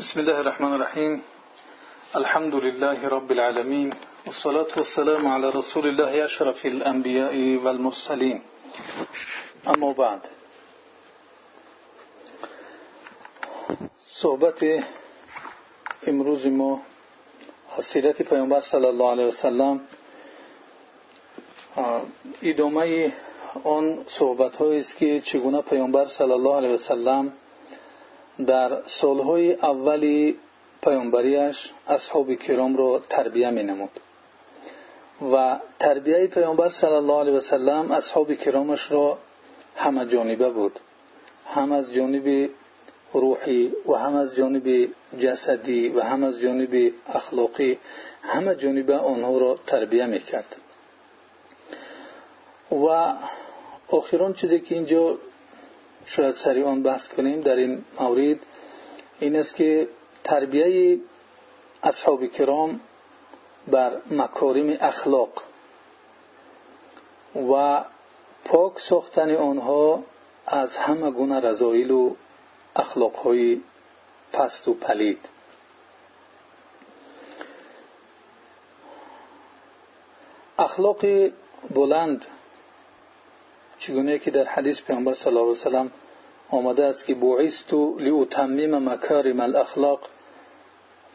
بسم الله الرحمن الرحيم. الحمد لله رب العالمين والصلاة والسلام على رسول الله أشرف الأنبياء والمرسلين. أما بعد صحبت امروز ما سیرت پیامبر صلی الله علیه وسلم ادامه آن صحبت است که چگونه پیامبر صلی الله علیه وسلم در سالهای اولی پیامبریش اصحاب کرام را تربیه می نمود و تربیه پیامبر صلی الله علیه وسلم اصحاب کرامش را همه جانبه بود هم از جانب روحی و هم از جانب جسدی و هم از جانب اخلاقی همه جانبه آنها را تربیه می شاید سریع آن بحث کنیم در این مورد این است که تربیه اصحاب کرام بر مکارم اخلاق و پاک ساختن آنها از همه گونه رضایل و اخلاقهای پست و پلید. اخلاق بلند چگونه که در حدیث پیامبر صلی الله علیه وسلم آمده است که بعثت لاتمم مکارم الاخلاق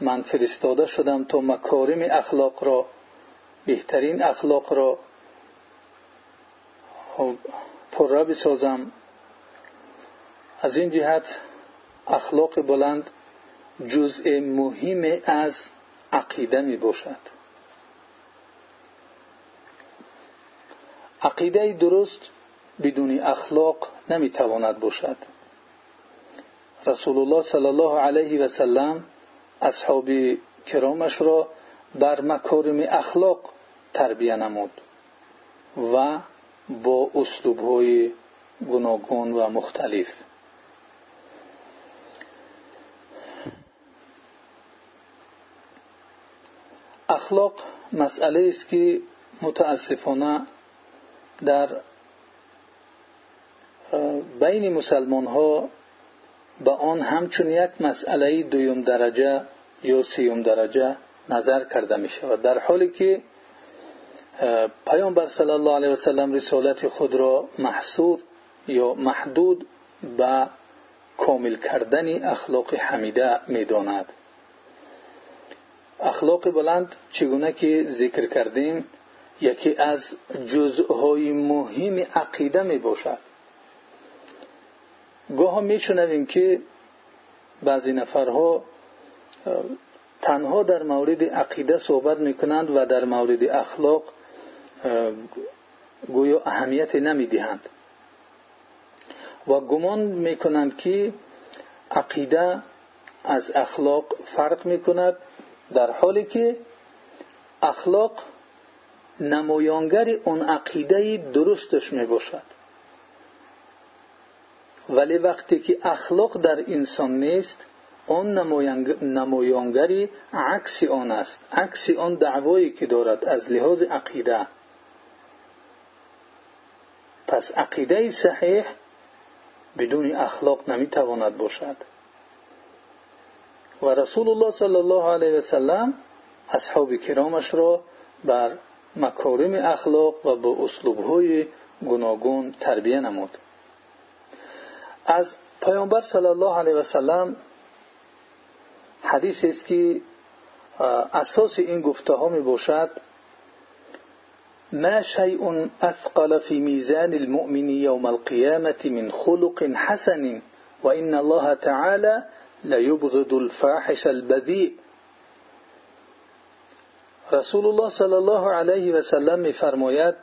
من فرستاده شدم تا مکارم اخلاق را بهترین اخلاق را پرره بسازم از این جهت اخلاق بلند جزء مهم از عقیده می باشد. عقیده درست بدون اخلاق نمی‌تواند باشد. رسول الله صلی الله علیه و سلم اصحاب کرامش را بر مکارم اخلاق تربیه نمود و با اسلوب های گوناگون و مختلف. اخلاق مسئله است که متاسفانه در بین مسلمان ها به آن همچون یک مسئله دویم درجه یا سیوم درجه نظر کرده می شود در حالی که پیامبر صلی الله علیه وسلم رسالت خود را محصور یا محدود به کامل کردن اخلاق حمیده می داند اخلاق بلند چگونه که ذکر کردیم یکی از جزءهای مهم عقیده می باشد گاه می شنویم که بعضی نفرها تنها در مورد عقیده صحبت می کنند و در مورد اخلاق گویا اهمیت نمی دهند و گمان می کنند که عقیده از اخلاق فرق می کند در حالی که اخلاق نمایانگر اون عقیده درستش می باشد ولی وقتی که اخلاق در انسان نیست آن نمایانگری عکس آن است. عکس آن دعوایی که دارد از لحاظ عقیده. پس عقیده صحیح بدون اخلاق نمی‌تواند باشد. و رسول الله صلی الله علیه وسلم اصحاب کرامش را بر مکارم اخلاق و با اسلوبهای گوناگون تربیه نمود. از پیامبر صلی الله علیه و سلم حدیث است که اساس این گفته ها می باشد ما شیء اثقل في میزان المؤمن يوم القيامة من خلق حسن وإن الله تعالى ليبغض الفاحش البذيء رسول الله صلی الله علیه و سلم میفرماید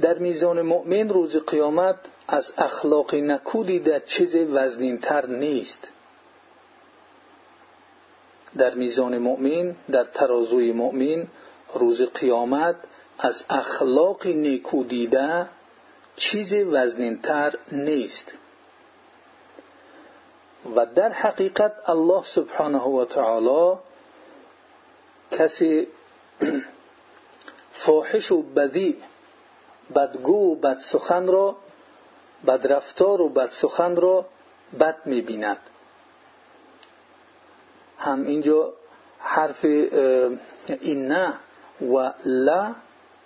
در میزان مؤمن روز قیامت از اخلاق نکودی در چیز وزنینتر نیست. در میزان مؤمن در ترازوی مؤمن روز قیامت از اخلاق نیکودیده چیز وزنینتر نیست. و در حقیقت الله سبحانه و تعالی کسی فاحش و بدی بدگو و بد سخن را بدرفتار و بد سخن را بد می‌بیند. هم اینجا حرف اینه و لا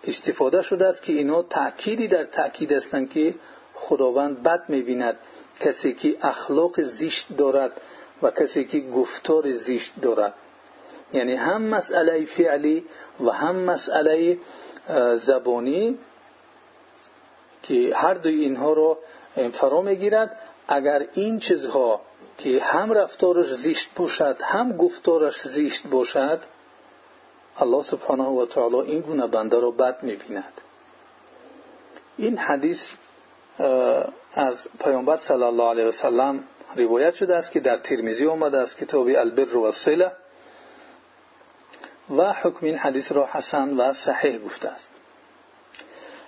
استفاده شده است که اینا تأکیدی در تأکید هستند که خداوند بد می‌بیند. کسی که اخلاق زیشت دارد و کسی که گفتار زیشت دارد. یعنی هم مسئله فعلی و هم مسئله زبانی که هر دوی اینها رو فرا می‌گیرد. اگر این چیزها که هم رفتارش زیشت باشد هم گفتارش زیشت باشد الله سبحانه و تعالی این گونه بنده را بد می‌بیند. این حدیث از پیامبر صلی الله علیه وسلم روایت شده است که در ترمیزی آمده است کتاب البر و الصله. و حکم این حدیث را حسن و صحیح گفته است.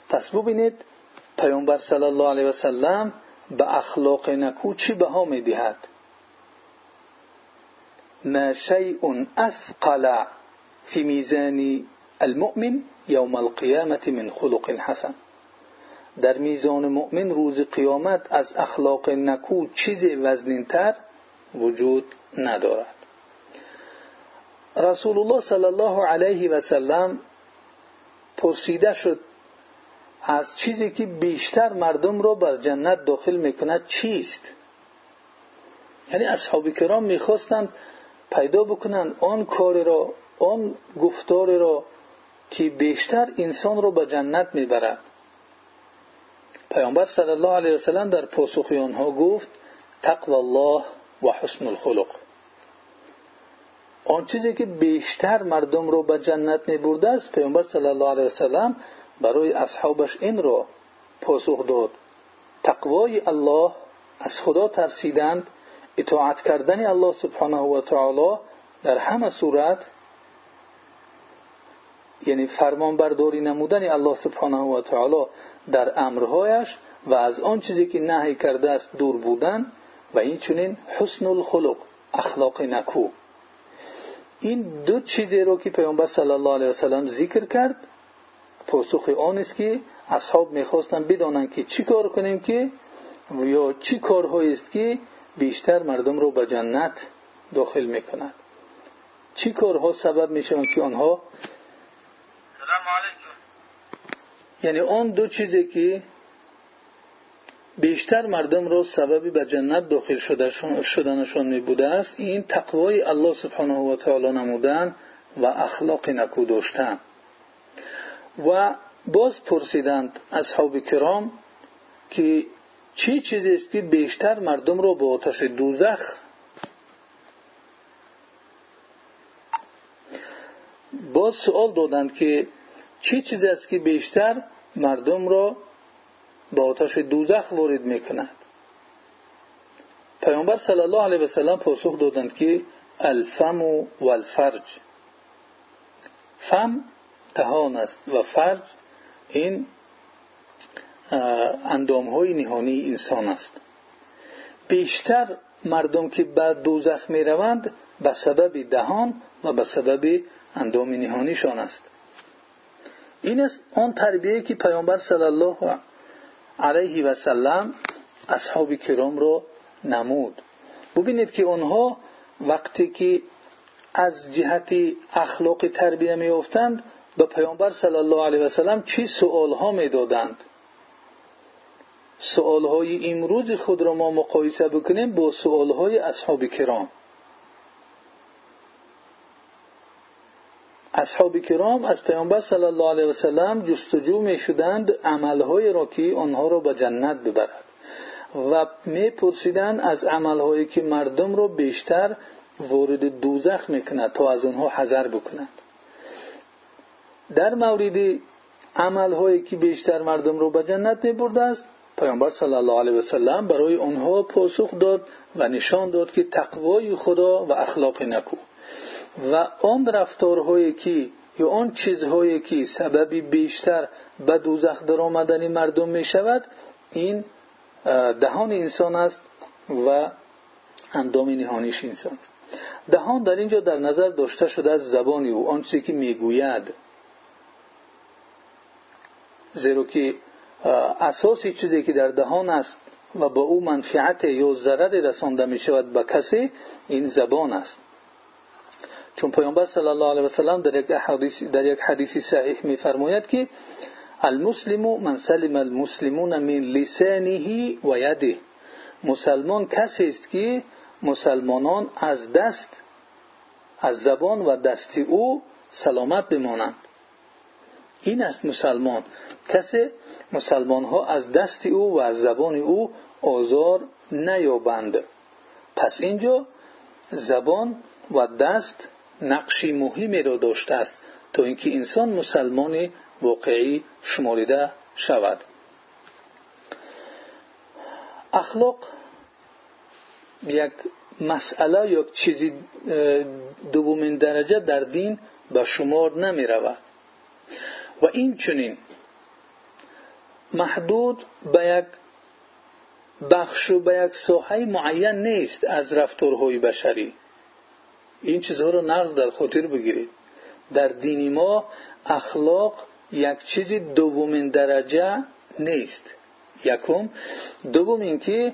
پس ببینید پیامبر صلی الله علیه وسلم به اخلاق نکو چی بها می‌دهد ما شیء اثقل فی میزان المؤمن یوم القیامة من خلق حسن. در میزان مؤمن روز قیامت از اخلاق نکو چیز وزنینتر وجود ندارد. رسول الله صلی الله علیه و سلم پرسیده شد از چیزی که بیشتر مردم را بر جنت داخل می‌کند چیست؟ یعنی اصحاب کرام می‌خواستند پیدا بکنند آن کار را آن گفتار را که بیشتر انسان را به جنت می‌برد. پیامبر صلی الله علیه وسلم در پاسخ آنها گفت تقوی الله و حسن الخلق. آن چیزی که بیشتر مردم رو به جنت میبرده است پیامبر صلی الله علیه وسلم برای اصحابش این را پاسخ داد. تقوای الله از خدا ترسیدند. اطاعت کردن الله سبحانه و تعالی در همه صورت یعنی فرمان برداری نمودن الله سبحانه و تعالی در امرهایش و از آن چیزی که نهی کرده است دور بودن و این چنین حسن الخلق اخلاق نکو. این دو چیزی رو که پیامبر صلی الله علیه وسلم ذکر کرد پاسخ آن است که اصحاب می‌خواستن بدانند که چی کار کنیم که یا چی کارهایی است که بیشتر مردم رو به جنت داخل می‌کند. چی کارها سبب می‌شوند که آنها یعنی آن دو چیزی که بیشتر مردم را سببی به جنت داخل شدنشان می بوده است این تقوای الله سبحانه و تعالی نمودن و اخلاق نکو داشتن. و باز پرسیدند اصحاب کرام که چی چیزی است که بیشتر مردم را به آتش دوزخ باز سوال دادند که چی چیزی است که بیشتر مردم را به آتش دوزخ وارد می‌کند. پیامبر صلی الله علیه و سلم پاسخ دادند که الفم و الفرج فم دهان است و فرج این اندام های نهانی انسان است. بیشتر مردم که به دوزخ می روند به سبب دهان و به سبب اندام نهانیشان است. این است آن تربیه که پیامبر صلی الله علیه و سلم اصحاب کرام را نمود. ببینید که آنها وقتی که از جهت اخلاق تربیه میافتند به پیامبر صلی الله علیه و سلم چی سوالها می‌دادند؟ سوالهای امروز خود را ما مقایسه بکنیم با سوالهای اصحاب کرام. اصحاب کرام از پیامبر صلی الله علیه وسلم جستجو می شدند عملهای را که آنها را به جنت ببرد و می پرسیدند از عملهایی که مردم را بیشتر وارد دوزخ می‌کند تا از آنها حذر بکنند. در مورد عملهایی که بیشتر مردم را به جنت می برده است پیامبر صلی الله علیه وسلم برای آنها پاسخ داد و نشان داد که تقوای خدا و اخلاق نکو. و آن رفتارهایی که یا آن چیزهایی که سببی بیشتر به دوزخ در آمدن مردم می شود این دهان انسان است و اندام نهانیش انسان دهان در اینجا در نظر داشته شده از زبانی او آن چیزی که می‌گوید. که اساسی چیزی که در دهان است و با او منفعت یا ضرر رسانده می شود به کسی این زبان است. چون پیامبر صلی الله علیه و سلم در یک حدیث در یک حدیث صحیح میفرماید که المسلم من سلم المسلمون من لسانه و یده. مسلمان کسی است که مسلمانان از دست از زبان و دست او سلامت بمانند این است مسلمان. کسی مسلمان ها از دست او و از زبان او آزار نیابند. پس اینجا زبان و دست نقشی مهمی را داشته است تا اینکه انسان مسلمان واقعی شماریده شود. اخلاق یک مسئله یا چیزی دومین درجه در دین به شمار نمی رود و این چنین. محدود به یک بخش و به یک ساحه معین نیست از رفتارهای بشری. این چیزها رو نقض در خاطر بگیرید. در دین ما اخلاق یک چیز دومین درجه نیست. یکم. دوم اینکه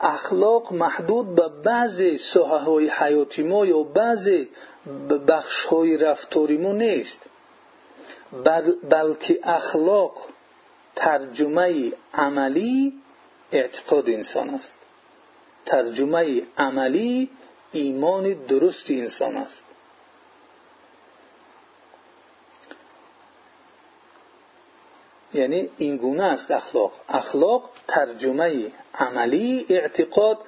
اخلاق محدود به بعضی ساحه های حیاتی ما یا بعضی بخش های رفتاری ما نیست. بلکه اخلاق ترجمه عملی اعتقاد انسان است. ترجمه عملی ایمان درست انسان است. یعنی این گونه است اخلاق. اخلاق ترجمه عملی اعتقاد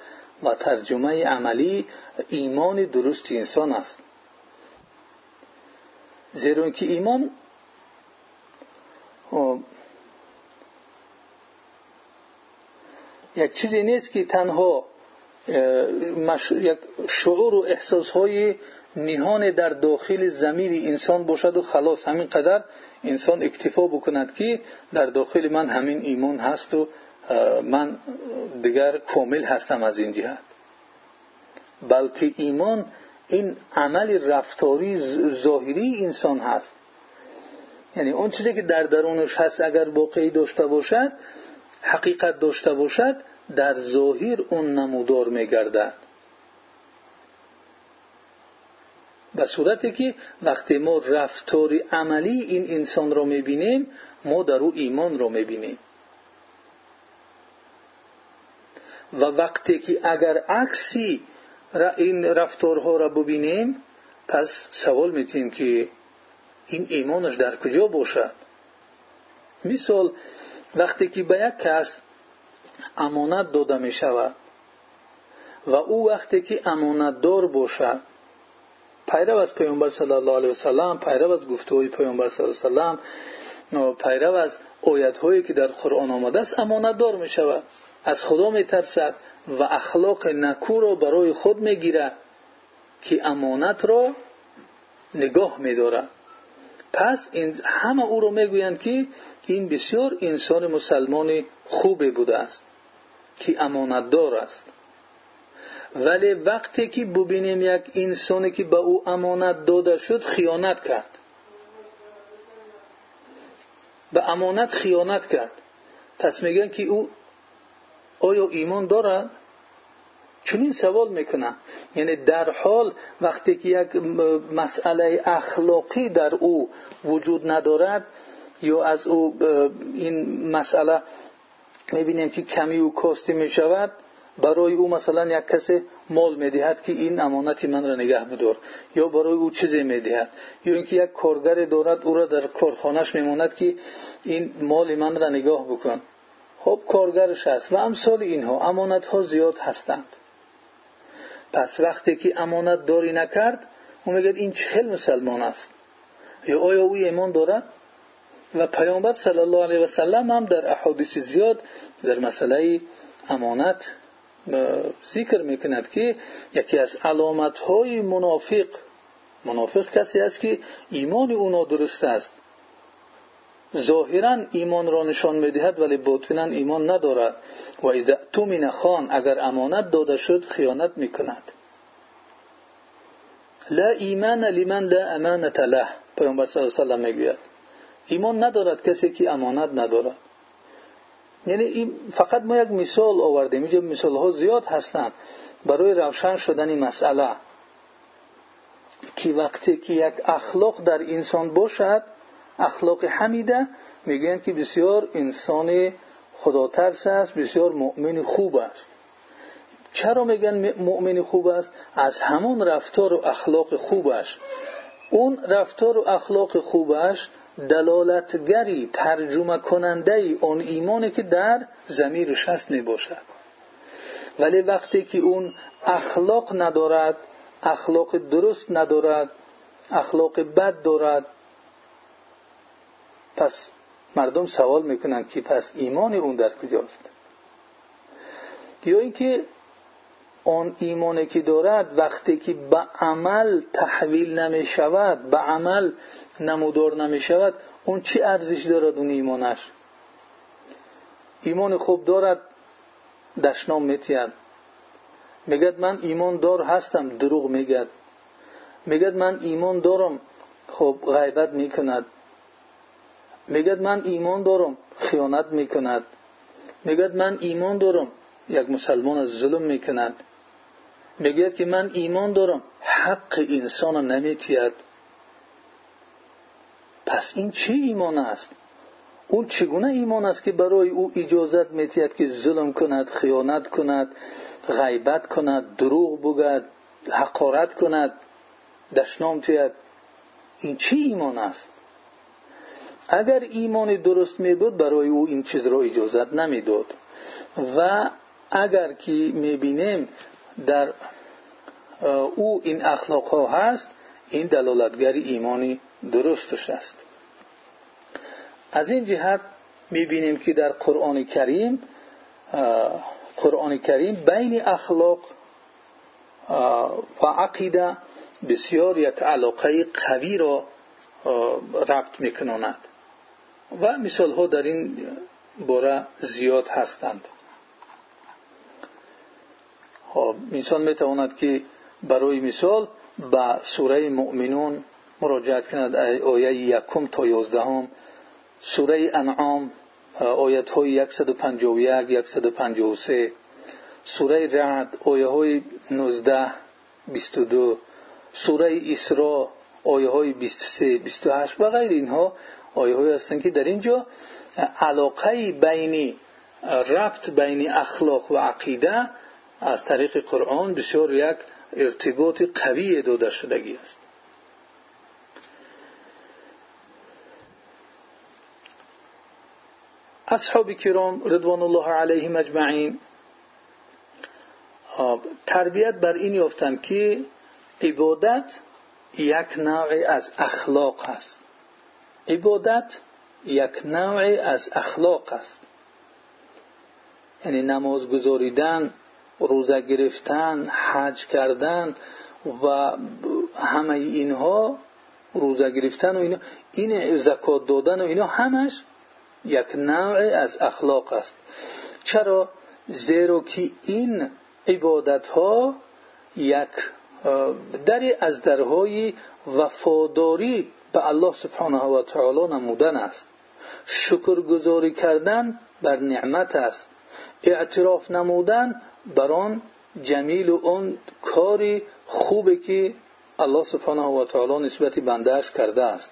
و ترجمه عملی ایمان درست انسان است. زیرا که ایمان یک چیزی نیست که تنها یک شعور و احساسهای نهان در داخل زمیر انسان باشد و خلاص. همین قدر انسان اکتفا بکند که در داخل من همین ایمان هست و من دیگر کامل هستم از این جهت. بلکه ایمان این عمل رفتاری ظاهری انسان هست. یعنی اون چیزی که در درونش هست اگر واقعی داشته باشد حقیقت داشته باشد در ظاهر اون نمودار میگردد. به صورتی که وقتی ما رفتار عملی این انسان را می‌بینیم ما در او ایمان را می‌بینیم. و وقتی که اگر عکسی این رفتارها را ببینیم پس سوال میتیم که این ایمانش در کجا باشد؟ مثال وقتی که به یک کس امانت داده می شود و او وقتی که امانت دار باشد پیرو از پیامبر صلی الله علیه وسلم پیرو از گفته‌های پیامبر صلی الله علیه وسلم پیرو از آیات‌هایی که در قرآن آمده است امانت دار می شود. از خدا می ترسد و اخلاق پس این همه او را می‌گویند که این بسیار انسان مسلمان خوبی بوده است که امانتدار است. ولی وقتی که ببینیم یک انسانی که به او امانت داده شد خیانت کرد. به امانت خیانت کرد. پس میگن که او آیا ایمان دارد؟ چنین سوال می‌کنن یعنی در حال وقتی که یک مسئله اخلاقی در او وجود ندارد یا از او این مسئله می‌بینیم که کمی او کاستی می‌شود برای او مثلا یک کسی مال می‌دهد که این امانتی من را نگه بدار یا برای او چیزی می‌دهد یا اینکه یک کارگر دارد او را در کارخانهش میماند که این مال من را نگاه بکن. خب کارگرش است و امثال اینها امانت ها زیاد هستند. پس وقتی که امانت داری نکرد او میگه این چه مسلمان است؟ یا آیا او ایمان دارد؟ و پیامبر صلی الله علیه و سلم هم در احادیث زیاد در مسئله امانت ذکر می‌کند که یکی از علامت های منافق منافق کسی است که ایمان او درست است. ظاهرا ایمان را نشان می‌دهد ولی باطنا ایمان ندارد. و اذا تومن خان اگر امانت داده شد خیانت می‌کند. لا ایمان لمن لا امانت له. پیامبر صلی الله علیه و می‌گوید ایمان ندارد کسی که امانت ندارد. یعنی این فقط ما یک مثال آوردیم. اینجا مثال ها زیاد هستند. برای روشن شدن این مسئله. که وقتی که یک اخلاق در انسان باشد اخلاق حمیده میگن که بسیار انسان خدا ترس است بسیار مؤمن خوب است. چرا میگن مؤمن خوب است؟ از همون رفتار و اخلاق خوبش. اون رفتار و اخلاق خوبش دلالتگری ترجمه کننده ای اون ایمانی که در زمیرش هست می باشد ولی وقتی که اون اخلاق ندارد اخلاق درست ندارد اخلاق بد دارد پس مردم سوال می‌کنند که پس ایمان اون در کجاست؟ یا اینکه آن ایمانی که دارد وقتی که به عمل تحویل نمی شود به عمل نمودار نمی شود اون چی ارزش دارد اون ایمانش؟ ایمان خوب دارد دشنام میتید میگد من ایمان دار هستم دروغ میگد. میگد من ایمان دارم خب غیبت می‌کند. میگد من ایمان دارم خیانت می‌کند. میگد من ایمان دارم یک مسلمان از ظلم می‌کند. می‌گوید که من ایمان دارم حق انسان نمیتید پس این چه ایمان است؟ اون چگونه ایمان است که برای او اجازت میتید که ظلم کند خیانت کند غیبت کند دروغ بگد حقارت کند دشنام تید این چه ایمان است؟ اگر ایمان درست می بود برای او این چیز را اجازت نمی‌داد. و اگر که می‌بینیم در او این اخلاق ها هست این دلالتگری ایمانی درستش است. از این جهت می‌بینیم که در قرآن کریم قرآن کریم بین اخلاق و عقیده بسیار یک علاقه قوی را ربط میکناند و مثال ها در این باره زیاد هستند. خب انسان می‌تواند که برای مثال به سوره مؤمنون مراجعت کند آیه یکم تا یازدهم سوره انعام آیت های 151 153 سوره رعد آیه های 19 22 سوره اسراء آیه های 23 28 و غیر اینها آیه های هستند که در اینجا علاقه بین ربط بین اخلاق و عقیده از طریق قرآن بسیار یک ارتباط قوی داده شدگی است. اصحاب کرام رضوان الله علیهم اجمعین تربیت بر این یافتند که عبادت یک نوع از اخلاق است. عبادت یک نوع از اخلاق است. یعنی نماز گذاریدن روزه گرفتن حج کردن و همه اینها روزه گرفتن و اینا این زکات دادن و اینا همش یک نوع از اخلاق است. چرا؟ زیرا که این عبادت ها یک دری از درهای وفاداری به الله سبحانه و تعالی نمودن است. شکرگزاری کردن بر نعمت است. اعتراف نمودن بر آن جمیل و آن کاری خوبه که الله سبحانه و تعالی نسبت بندهش کرده است.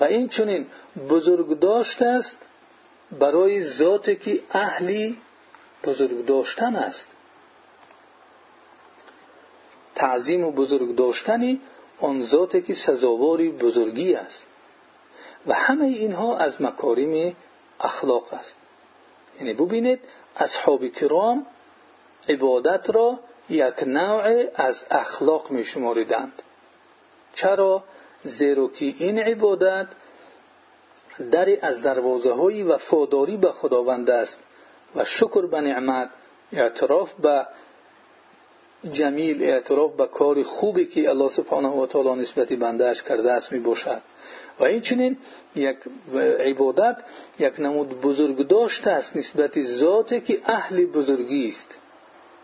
و این چونین بزرگ داشت است برای ذاتی که اهلی بزرگ داشتن است. تعظیم و بزرگ داشتنی آن ذاتی که سزاواری بزرگی است. و همه اینها از مکارم اخلاق است. یعنی ببینید اصحاب کرام عبادت را یک نوع از اخلاق می شماریدند چرا؟ زیرا که این عبادت دری از دروازه های وفاداری به خداوند است و شکر به نعمت اعتراف به جمیل اعتراف به کار خوبی که الله سبحانه و تعالی نسبت بندهش کرده است می باشد و این چنین یک عبادت یک نمود بزرگ داشته است نسبت ذاتی که اهل بزرگی است.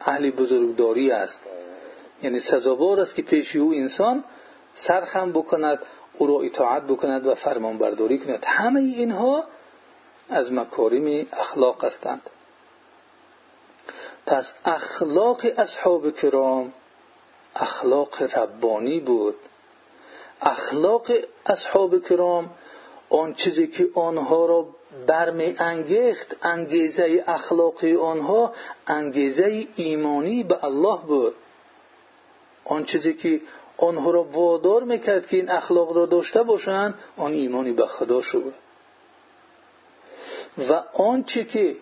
اهل بزرگداری است. یعنی سزاوار است که پیش او انسان سرخم بکند او را اطاعت بکند و فرمان برداری کند. همه اینها از مکارم اخلاق هستند. پس اخلاق اصحاب کرام اخلاق ربانی بود. اخلاق اصحاب کرام آن چیزی که آنها را برمی انگیخت انگیزه اخلاقی آنها انگیزه ایمانی به الله بود. آن چیزی که آنها را وادار می‌کرد که این اخلاق را داشته باشند آن ایمانی به خدا شد. و آنچه که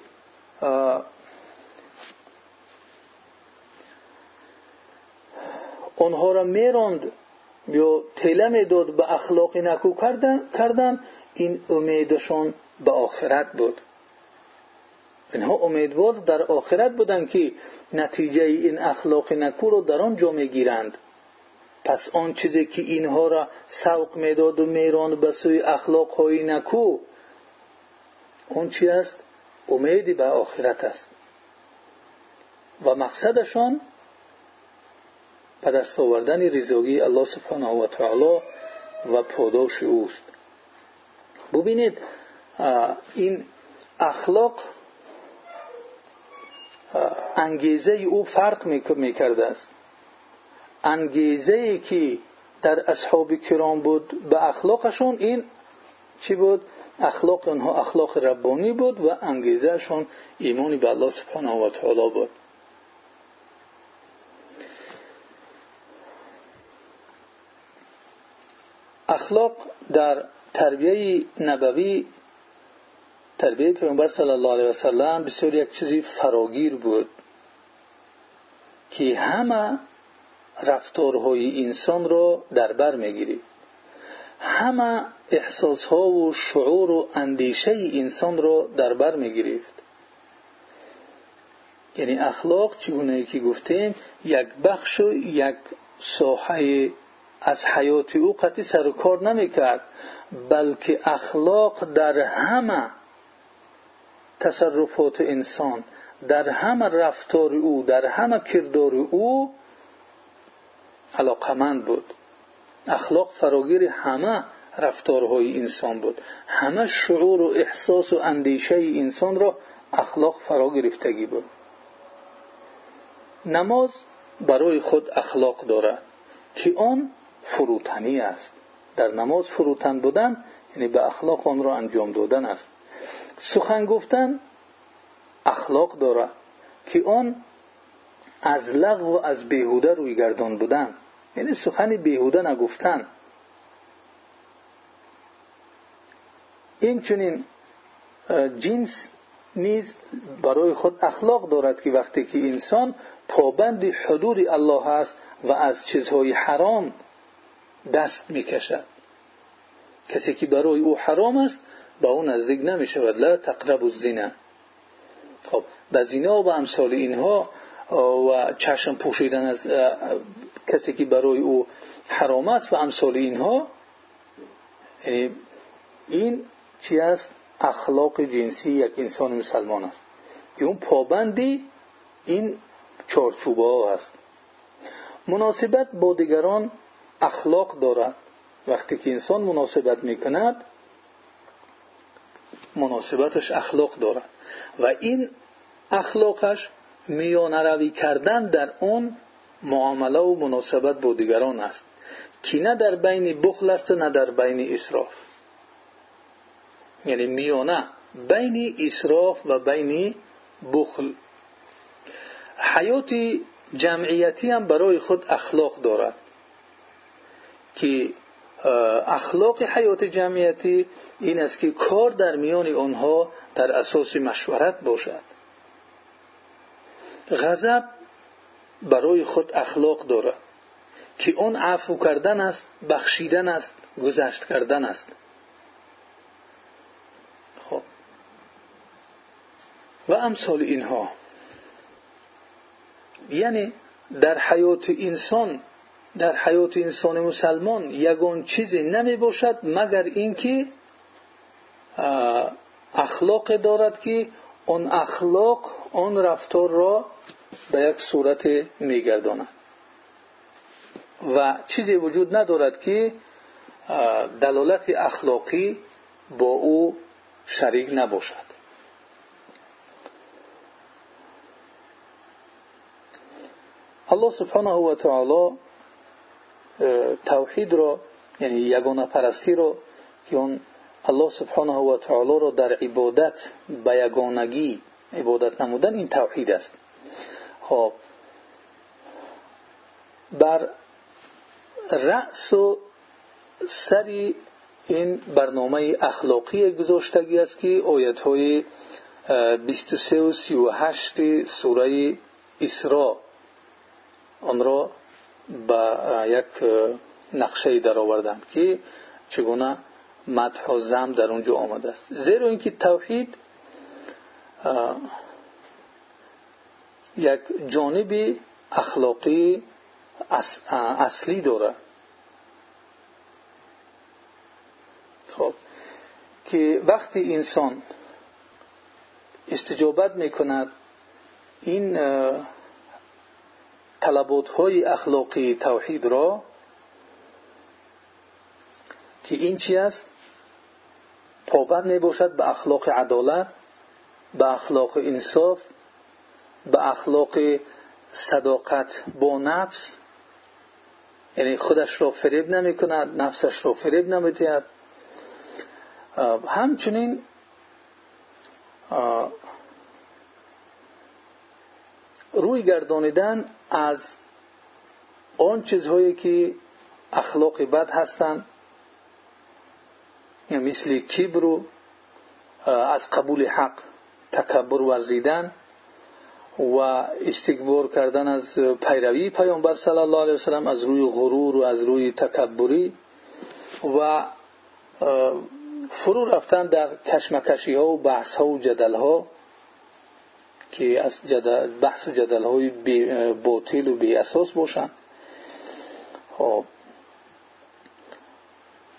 آنها را میراند. یا تله می‌داد به اخلاقی نکو کردن این امیدشان به آخرت بود. اینها امیدوار در آخرت بودند که نتیجه این اخلاق نکو رو در آنجا می‌گیرند. پس آن چیزی که اینها را سوق می‌داد و میراند به سوی اخلاق های نکو اون چی است؟ امیدی به آخرت است و مقصدشان به دست آوردن رضایی الله سبحانه و تعالی و پاداش اوست. ببینید این اخلاق انگیزه او فرق می‌کرده است. انگیزه ای که در اصحاب کرام بود به اخلاقشون این چی بود؟ اخلاق آنها اخلاق ربانی بود و انگیزهشون ایمانی به الله سبحانه و تعالی بود. اخلاق در تربیه نبوی تربیه پیامبر صلی الله علیه وسلم بسیار یک چیزی فراگیر بود که همه رفتارهای انسان را در بر می‌گیرید همه احساسها و شعور و اندیشه انسان را در بر می‌گرفت. یعنی اخلاق چگونه که گفتیم یک بخش و یک ساحه از حیات او قطعی سر و کار نمی‌کرد بلکه اخلاق در همه تصرفات انسان در همه رفتار او در همه کردار او علاقمند بود. اخلاق فراگیر همه رفتارهای انسان بود. همه شعور و احساس و اندیشه انسان را اخلاق فرا گرفتگی بود. نماز برای خود اخلاق دارد که آن فروتنی است. در نماز فروتن بودن یعنی به اخلاق آن را انجام دادن است. سخن گفتن اخلاق دارد که آن از لغو و از بیهوده روی گردان بودن. یعنی سخن بیهوده نگفتن. این چنین جنس نیز برای خود اخلاق دارد که وقتی که انسان پابند حدود الله است و از چیزهای حرام دست می‌کشد. کسی که برای او حرام است با او نزدیک نمی شود لا تقرب الزنا. خب به زنا و امثال اینها و چشم پوشیدن از کسی که برای او حرام است و امثال اینها این چی است؟ اخلاق جنسی یک انسان مسلمان است. که اون پابندی این چارچوبه ها است مناسبت با دیگران اخلاق دارد. وقتی که انسان مناسبت می‌کند مناسبتش اخلاق دارد. و این اخلاقش میانه روی کردن در اون معامله و مناسبت با دیگران است. که نه در بین بخل است نه در بین اصراف یعنی میانه بین اصراف و بین بخل. حیات جمعیتی هم برای خود اخلاق دارد. که اخلاق حیات جمعیتی این است که کار در میان آنها در اساس مشورت باشد. غضب برای خود اخلاق دارد که اون عفو کردن است بخشیدن است گذشت کردن است. خب. و امثال اینها. یعنی در حیات انسان در حیات انسان مسلمان یگان چیزی نمی باشد مگر اینکه اخلاق دارد که اون اخلاق اون رفتار را به یک صورت میگرداند. و چیزی وجود ندارد که دلالت اخلاقی با او شریک نباشد. الله سبحانه و تعالی را یعنی یگانه پرستی رو که اون الله سبحانه و تعالی رو در عبادت نمودن این توحید است. خب. بر رأس سری این برنامه اخلاقی گذاشتگی است که آیت های 23 و 38 سوره اسراء آن را به یک نقشه در آوردند که چگونه مدح و زم در اونجا آمده است. زیرا اینکه توحید یک جانب اخلاقی اصلی داره. خب که وقتی انسان استجابت می‌کند این های اخلاقی توحید را که این است؟ پابند می باشد به اخلاق عدالت به اخلاق انصاف به اخلاق صداقت با نفس. یعنی خودش را فریب نمی نفسش را فریب نمی دهد همچنین روی گردانیدن از آن چیزهایی که اخلاق بد هستند مثل کبر و از قبول حق تکبر ورزیدن و استکبار کردن از پیروی پیامبر صلی الله علیه وسلم از روی غرور و از روی تکبری و فرو رفتن در کشمکشی ها و بحث ها و جدل ها که از جدل بحث و جدل های باطل و بی اساس باشند خب.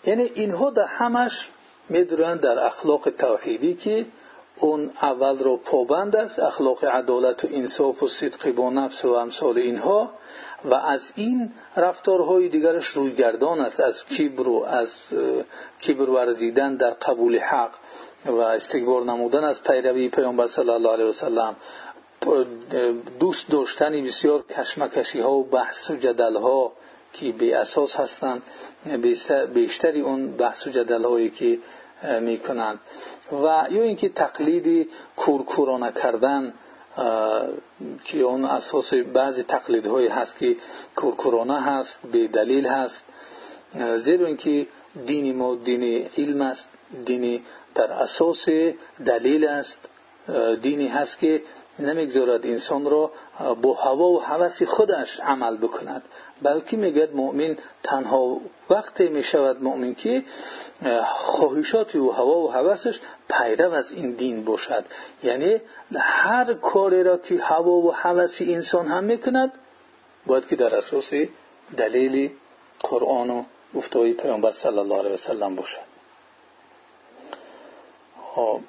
یعنی اینها در همش می‌دونن در اخلاق توحیدی که اون اول رو پابند است اخلاق عدالت و انصاف و صدق با نفس و امثال اینها. و از این رفتارهای دیگرش رویگردان است از کبر و از کبر ورزیدن در قبول حق. و استکبار نمودن از پیروی پیامبر صلی الله علیه وسلم دوست داشتنی بسیار کشمکشی ها و بحث و جدل ها که بی اساس هستند بیشتری اون بحث و جدل هایی که می‌کنند. و یا اینکه تقلید کورکورانه کردن که اون اساس بعضی تقلیدهایی هست که کورکورانه هست به دلیل هست. زیرا اینکه دینی ما دین علم است دینی در اساس دلیل است دینی هست که نمی‌گذارد انسان را با هوا و هوس خودش عمل بکند. بلکه میگد مؤمن تنها وقتی می‌شود مؤمن که خواهشات و هوا و هوسش پیرو از این دین باشد. یعنی هر کاری را که هوا و هوس انسان هم می‌کند باید که در اساس دلیل قرآن و گفتهای پیامبر صلی الله علیه وسلم باشد. خب.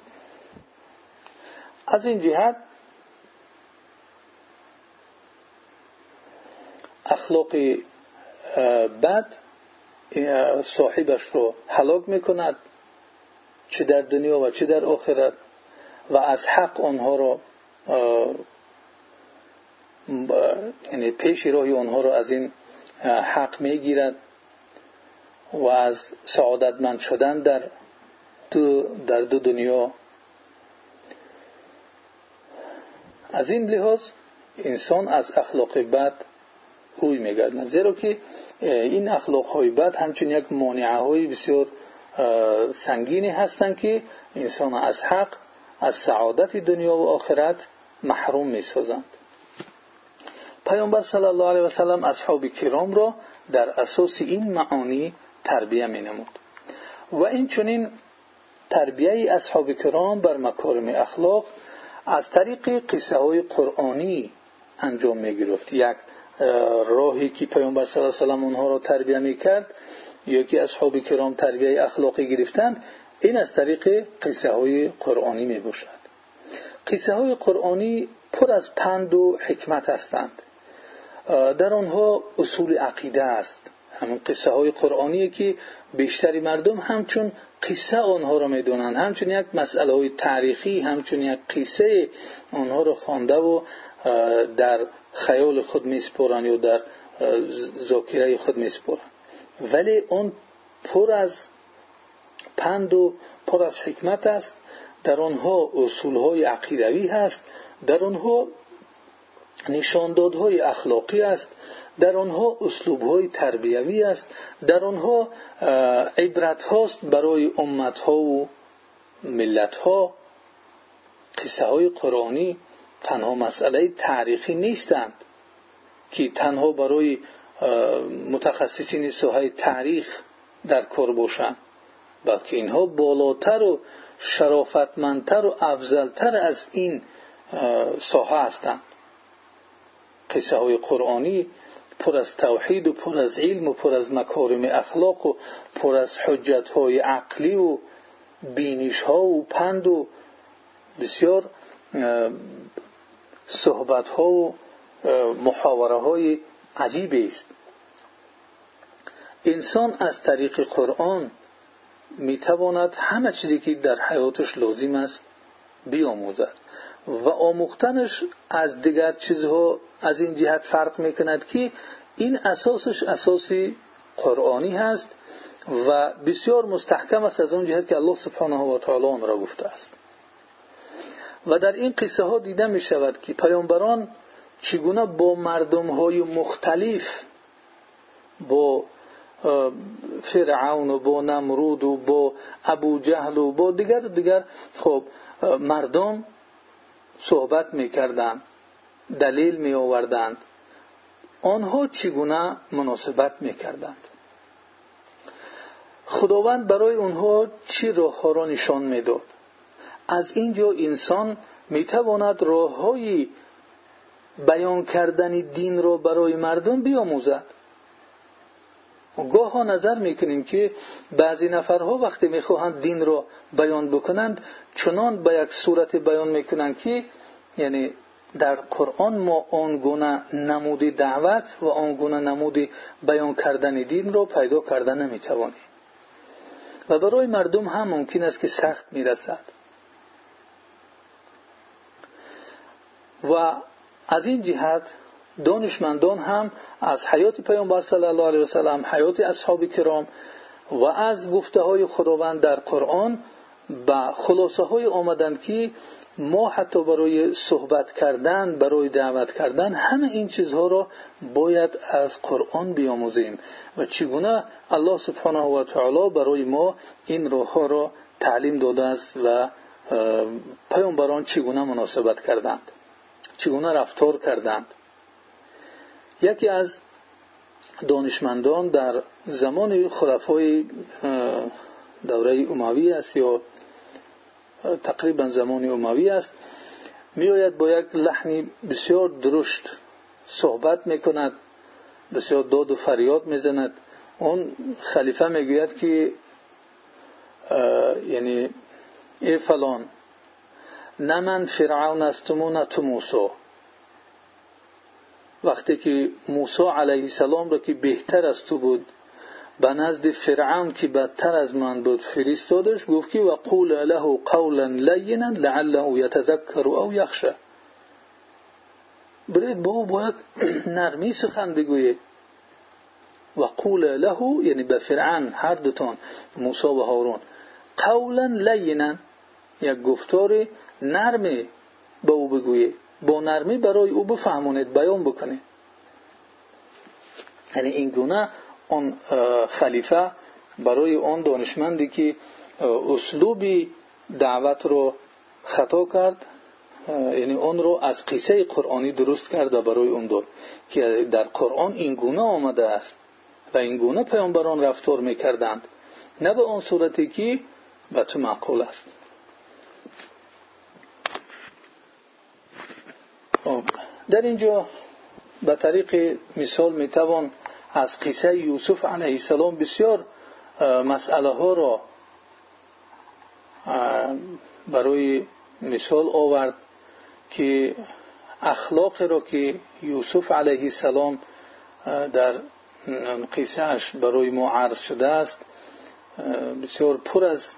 از این جهت اخلاق بد صاحبش رو هلاک می‌کند چه در دنیا و چه در آخرت و از حق آنها رو یعنی پیش راهی آنها رو از این حق می‌گیرد و از سعادتمند شدن در دو, در دو دنیا. از این لحاظ انسان از اخلاق بد روی میگردن. زیرا که این اخلاق های بد همچون یک مانعه های بسیار سنگینی هستند که انسان از حق از سعادت دنیا و آخرت محروم می پیامبر صلی الله علیه وسلم اصحاب کرام را در اساس این معانی تربیه می نمود و این چونین تربیه اصحاب کرام بر مکارم اخلاق از طریق قصه های قرآنی انجام می گرفت یک راهی که پیامبر صلی الله علیه و اونها را تربیه می‌کرد یا که اصحاب کرام تربیه اخلاقی گرفتند این از طریق قصه های قرآنی می باشد قصه قرآنی پر از پند و حکمت هستند. در آنها اصول عقیده است. همون قصه قرآنی که بیشتری مردم همچون قصه آنها را می‌دونند همچون یک مسئله های تاریخی همچون یک قصه آنها را خوانده و در خیال خود میسپرند یا در ذاکره خود میسپرند ولی اون پر از پند و پر از حکمت است. در آنها اصولهای عقیدوی هست. در آنها نشاندادهای اخلاقی است. در آنها اسلوبهای تربیوی است. در آنها عبرت هاست برای امتها و ملتها. قصه های قرآنی تنها مسئله تاریخی نیستند که تنها برای متخصصین ساحه تاریخ در کار باشند بلکه اینها بالاتر و شرافتمندتر و افضلتر از پر از توحید و پر از علم و پر از مکارم اخلاق و پر از حجت عقلی و بینش و پند و بسیار صحبت ها و محاوره های است. انسان از طریق قرآن می‌تواند همه چیزی که در حیاتش لازم است بیاموزد و آموختنش از دیگر چیزها از این جهت فرق می‌کند که این اساسش اساسی قرآنی هست و بسیار مستحکم است از اون جهت که الله سبحانه و تعالی آن را گفته است. و در این قصه ها دیده می شود که پیامبران چگونه با مردم های مختلف با فرعون و با نمرود و با ابو جهل و با دیگر دیگر خب مردم صحبت می‌کردند. دلیل می آوردند آنها چگونه مناسبت می‌کردند؟ خداوند برای آنها چی راه را نشان می‌داد؟ از اینجا انسان می‌تواند راه های بیان کردن دین را برای مردم بیاموزد. گاه ها نظر می‌کنیم که بعضی نفرها وقتی می‌خواهند دین را بیان بکنند چنان به یک صورت بیان می‌کنند که یعنی در قرآن ما آنگونه نمود دعوت و آنگونه نمود بیان کردن دین را پیدا کردن نمی‌توانیم و برای مردم هم ممکن است که سخت می‌رسد. و از این جهت دانشمندان هم از حیات پیامبر صلی الله علیه وسلم حیات اصحاب کرام و از گفته های خداوند در قرآن به خلاصه های آمدند که ما حتی برای صحبت کردن برای دعوت کردن همه این چیزها را باید از قرآن بیاموزیم. و چگونه الله سبحانه و تعالی برای ما این راه ها را تعلیم داده است و پیامبران چگونه مناسبت کردند؟ چگونه رفتار کردند؟ یکی از دانشمندان در زمان خلفای دوره اموی است یا تقریبا زمان اموی است. میآید با یک لحنی بسیار درشت صحبت می‌کند بسیار داد و فریاد می‌زند. اون خلیفه می‌گوید که یعنی ای فلان نه من فرعون هستم و نه تو موسی. وقتی که موسی علیه السلام را که بهتر از تو بود به نزد فرعون که بدتر از من بود فرستادش گفت که و قول له قولا لینا لعله یتذکر او یخشه برید با او باید نرمی سخن بگویه و قول له یعنی به فرعون هر دوتان موسی و هارون قولا لینا یک گفتار نرمی به او بگویه با نرمی برای او بفهمونید بیان بکنید. یعنی این گونه آن خلیفه برای آن دانشمندی که اسلوبی دعوت رو خطا کرد یعنی آن رو از قصه قرآنی درست کرد و برای اون داد که در قرآن این گونه آمده است و این گونه پیامبران رفتار می‌کردند نه به آن صورتی که به تو معقول است. خب، در اینجا به طریق مثال می‌توان از قصه یوسف علیه السلام بسیار مسئله را برای مثال آورد که اخلاق را که یوسف علیه السلام در قصهش برای ما عرض شده است بسیار پر از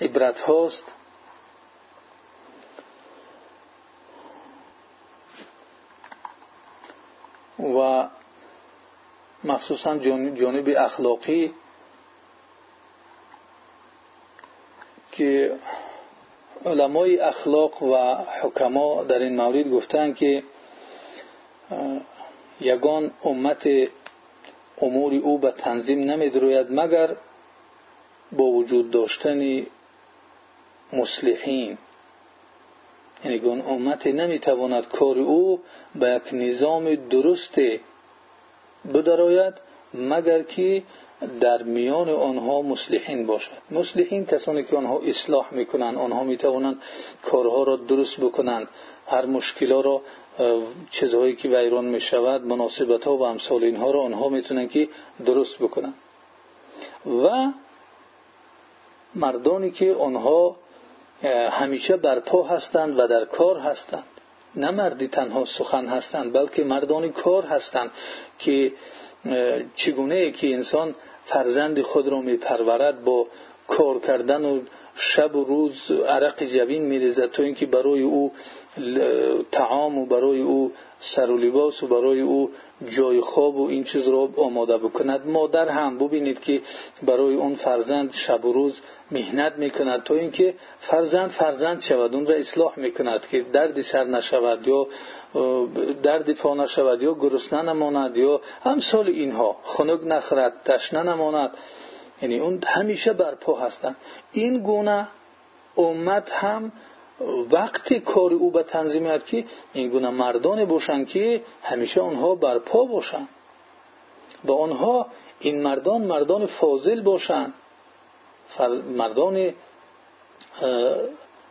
عبرت هاست. و مخصوصاً جانب اخلاقی که علمای اخلاق و حکما در این مورد گفتند که یگان امت امور او به تنظیم نمیدروید مگر با وجود داشتن مصلحین. یعنی امتی امت نمی‌تواند کار او با یک نظام درست بدراید مگر که در میان آنها مصلحین باشد. مصلحین کسانی که آنها اصلاح می‌کنند آنها می‌توانند کارها را درست بکنند. هر مشکل را چیزهایی که ویران می‌شود مناسبت ها و امثال اینها را آنها می‌تونند که درست بکنند. و مردانی که آنها همیشه در پا هستند و در کار هستند. نه مردی تنها سخن هستند بلکه مردانی کار هستند که چگونه که انسان فرزند خود را میپرورد با کار کردن و شب و روز عرق جبین میریزد تا اینکه برای او تعام و برای او سر و لباس و برای او جای خواب و این چیز را آماده بکند. مادر هم ببینید که برای اون فرزند شب و روز مهنت می‌کند تا اینکه فرزند فرزند شود اون را اصلاح می‌کند که درد سر نشود یا درد پا نشود یا گرسنه نماند یا امثال اینها. خنک نخرد تشنه نماند یعنی اون همیشه بر پا وقتی کار او به تنظیمیت که این گونه مردان باشند که همیشه آنها بر پا باشند و آنها این مردان مردان فاضل باشند مردان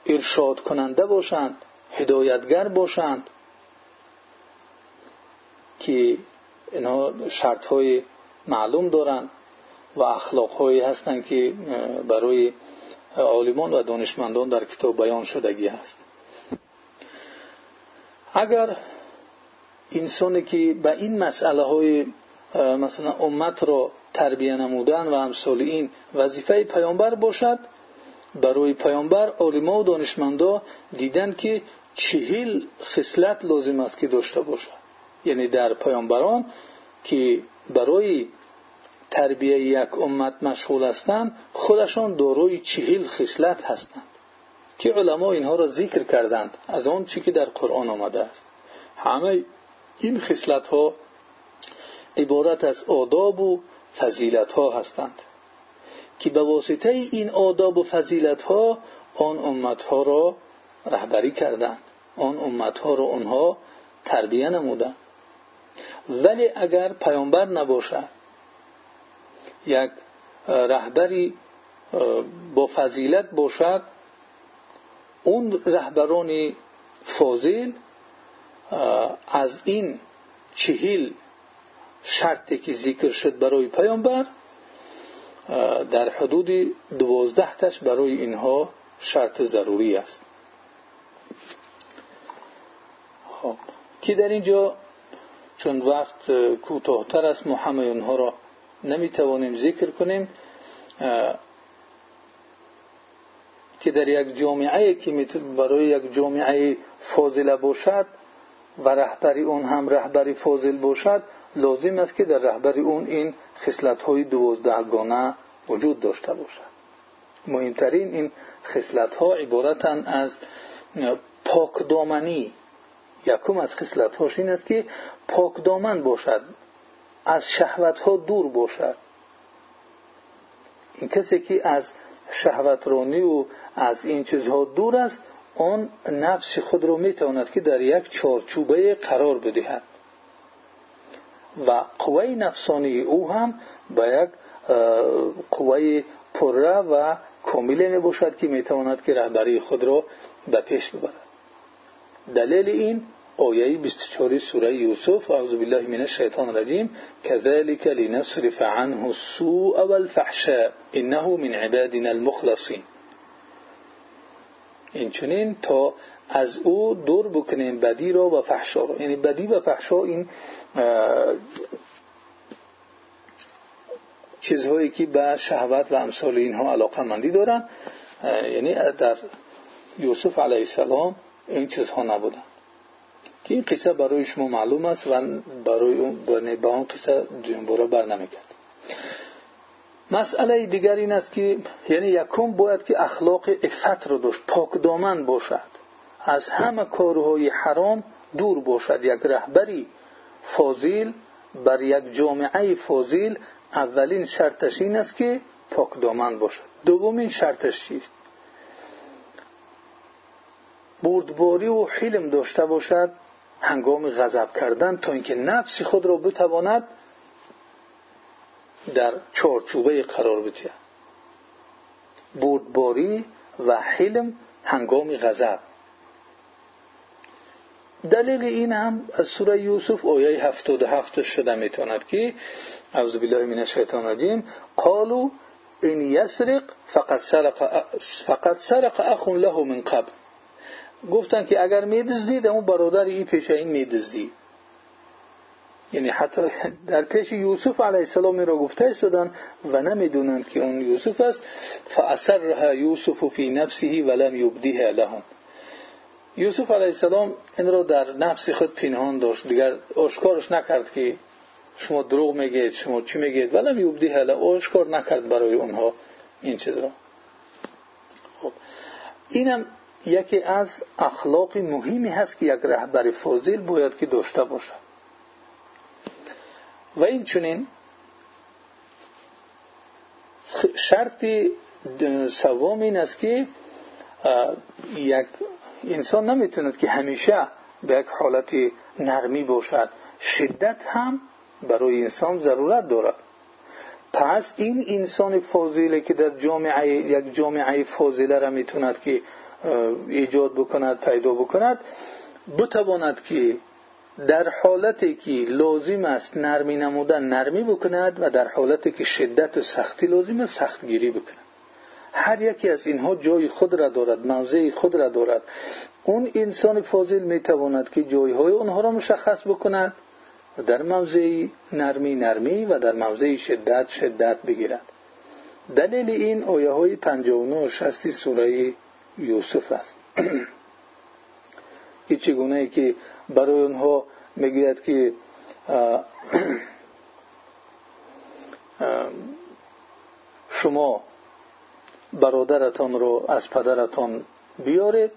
ارشاد کننده باشند هدایتگر باشند. که اینها شرط های معلوم دارند و اخلاق هایی هستند که برای عالمان و دانشمندان در کتاب بیان شدگی است اگر انسانی که به این مسئله های مثلا امت را تربیه نمودن و امثال این وظیفه پیامبر باشد برای پیامبر عالما و دانشمندا دیدن که چهل خصلت لازم است که داشته باشد. یعنی در پیامبران که برای تربیه یک امت مشغول هستند خودشان داروی چهل خصلت هستند که علما اینها را ذکر کردند از آن چی که در قرآن آمده است. همه این خصلت ها عبارت از آداب و فضیلت ها هستند که به واسطه این آداب و فضیلت ها آن امت ها را رهبری کردند آن امت ها را آنها تربیه نمودند. ولی اگر پیامبر نباشد یک رهبری با فضیلت باشد. اون رهبران فاضل از این چهل شرطی که ذکر شد برای پیامبر در حدود دوازده تش برای اینها شرط ضروری است. خب که در اینجا؟ چون وقت کوتاهتر است ما همه اونها را نمی‌توانیم ذکر کنیم که در یک جامعه که برای یک جامعه فاضله باشد و رهبری اون هم رهبری فاضل باشد لازم است که در رهبری اون این خصلت های دوازدهگانه وجود داشته باشد. مهمترین این خصلت ها عبارتن از پاکدامنی یکم از خصلت هاش این است که پاکدامن باشد. از شهوت ها دور باشد. این کسی که از شهوت رانی و از این چیزها دور است آن نفس خود را می‌تواند که در یک چارچوبه قرار بدهد. و قوه نفسانی او هم به یک قوه پره و کامله می باشد که می‌تواند که رهبری آیه 24 سوره یوسف اعوذ بالله من الشیطان الرجیم كذلك لنصرف عنه السوء والفحشاء انه من عبادنا المخلصین. این تا از او دور بکنیم بدی را و فحشا را. یعنی بدی و فحشا این چیزهایی که به شهوت و امثال اینها علاقه مندی دارن یعنی در یوسف علیه السلام این چیزها نبودن. که این قصه برای شما معلوم است و برای اون به آن قصه دویم باره بر نمی‌کرد مسئله دیگر این است که یعنی یکم باید که اخلاق افت رو داشت دامن باشد. از همه کارهای حرام دور باشد. یک رهبری فاضیل بر یک جامعه فاضیل اولین شرطش این است که دامن باشد. دومین شرطش چیست؟ بردباری و حلم داشته باشد. هنگام غضب کردن تا اینکه نفس خود را بتواند در چارچوبه قرار بده. بردباری و حلم هنگام غضب. دلیل این هم از سوره یوسف آیه 77 شده می‌تواند که اعوذ بالله من الشیطان الرجیم قالوا ان یسرق فقط سرق فقط سرق اخ له من قبل. گفتن که اگر میدزدید اون برادر این پیش این میدزدید یعنی حتی در پیش یوسف علیه السلام را گفته ایستادن و نمی‌دونند که اون یوسف است. فاثرها یوسف فی نفسه ولم یبدیها لهم. یوسف علیه السلام این را در نفس خود پنهان داشت. دیگر آشکارش نکرد که شما دروغ میگید شما چی میگید؟ ولم یبدیها لهم آشکار نکرد برای اونها این چیز را. خب. اینم یکی از اخلاق مهمی هست که یک رهبر فاضل باید که داشته باشد و این چونین شرطی سوم این است که یک انسان نمی‌توند که همیشه به یک حالت نرمی باشد. شدت هم برای انسان ضرورت دارد. پس این انسان فاضله که در جامعه یک جامعه فاضله را می‌توند که ایجاد بکند پیدا بکند. بتواند که در حالتی که لازم است نرمی نمودن نرمی بکند و در حالتی که شدت و سختی لازم است سختگیری بکند. هر یکی از اینها جای خود را دارد موضع خود را دارد. اون انسان فاضل می‌تواند که جایهای اونها را مشخص بکند و در موضع نرمی نرمی و در موضع شدت شدت بگیرد. دلیل این آیه های 59 و 60 سوره یوسف است. که چگونه که برای اونها می‌گوید که شما برادرتان رو از پدرتان بیارید.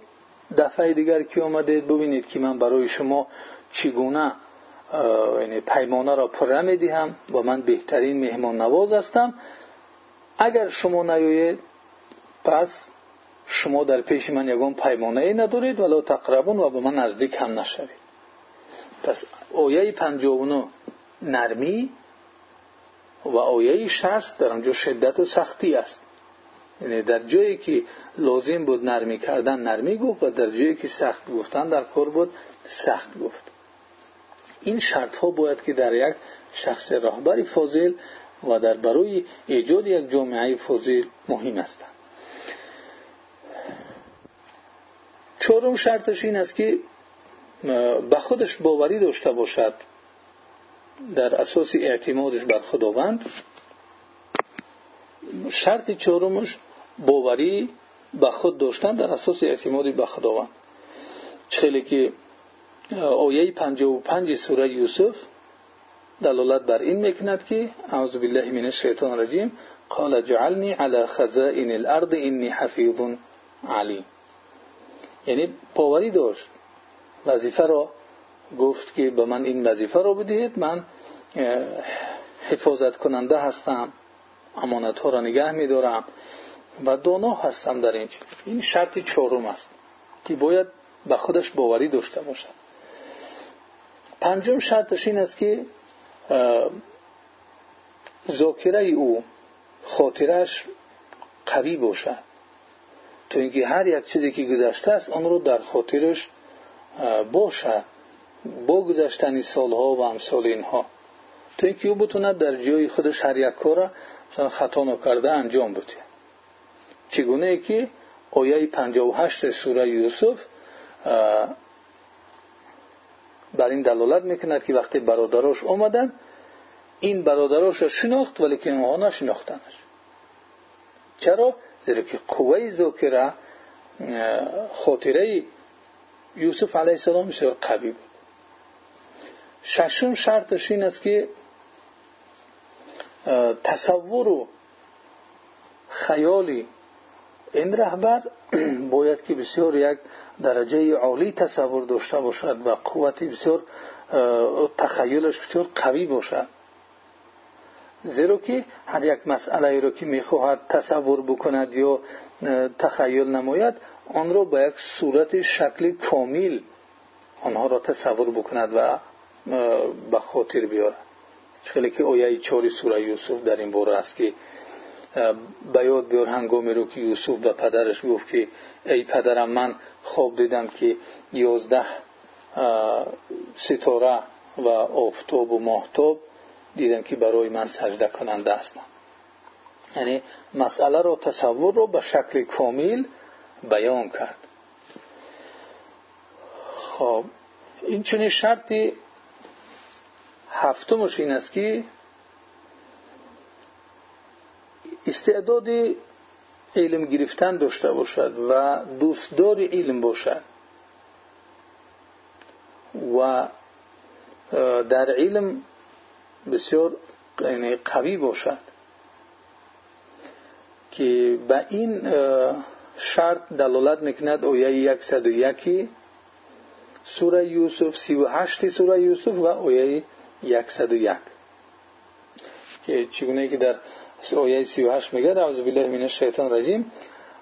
دفعه دیگر که آمدید ببینید که من برای شما چگونه یعنی پیمانه را پره می‌دهم و من بهترین مهمان نواز هستم. اگر شما نیایید پس شما پیش من یگان پیمانه ای ندارید ولی تقربون و به من نزدیک هم نشوید. پس آیه 59 نرمی و آیه 60 در آنجا شدت و سختی است. یعنی در جایی که لازم بود نرمی کردن نرمی گفت و در جایی که سخت گفتن در کار بود سخت گفت. این شرط ها باید که در یک شخص راهبری فاضل و در برای ایجاد یک جامعه فاضل مهم هستند. چهارم شرطش این است که به خودش باوری داشته باشد. در اساس اعتمادش بر خداوند. شرط چهارمش باوری به خود داشتن در اساس اعتمادی به خداوند. خیلی که آیه 55 سوره یوسف دلالت بر این می‌کند که اعوذ بالله من الشیطان الرجیم قال جعلنی على خزائن الارض انی حفیظ علیم. یعنی باوری داشت. وظیفه را گفت که به من این وظیفه را بدهید من حفاظت کننده هستم امانت ها را نگه می دارم و دانا هستم در این این شرط چهارم است که باید به خودش باوری داشته باشد. پنجم شرطش این است که ذاکره او خاطرش قوی باشد. اینکه هر یک چیزی که گذشته است آن رو در خاطرش باشه. با گذشتنی سالها و امثال اینها. تو اینکه او بتونه در جای خودش هر یک کار مثلا خطا نکرده انجام بده. چگونه که آیه 58 سوره یوسف بر این دلالت می‌کند که وقتی برادراش آمدن این برادراش را شناخت ولی که اونها نشناختنش. چرا؟ زیرا که قوه ذاکره خاطره یوسف علیه السلام بسیار قوی بود. ششم شرطش این است که تصور و خیالی این رهبر باید که بسیار یک درجه عالی تصور داشته باشد و قوتی بسیار تخیلش بسیار قوی باشد. زیرا که هر یک مسئله را که می‌خواهد تصور بکند یا تخیل نماید آن را به یک صورت شکل کامل آنها را تصور بکند و به خاطر بیارد. خیلی که آیه چهار سوره یوسف در این باره است که به یاد بیار هنگامی رو که یوسف به پدرش گفت که ای پدرم من خواب دیدم که یازده ستاره و آفتاب و ماهتاب دیدم که برای من سجده کننده هستند یعنی مسئله رو تصور رو به شکل کامل بیان کرد. خب این چنین شرطی هفتمش این است که استعداد علم گرفتن داشته باشد و دوستدار علم باشد و در علم بسیار یعنی قوی باشد که به این شرط دلالت می‌کند آیه 101 سوره یوسف 38 سوره یوسف و آیه 101 که چگونه که در آیه 38 میگه اعوذ بالله من الشیطان الرجیم.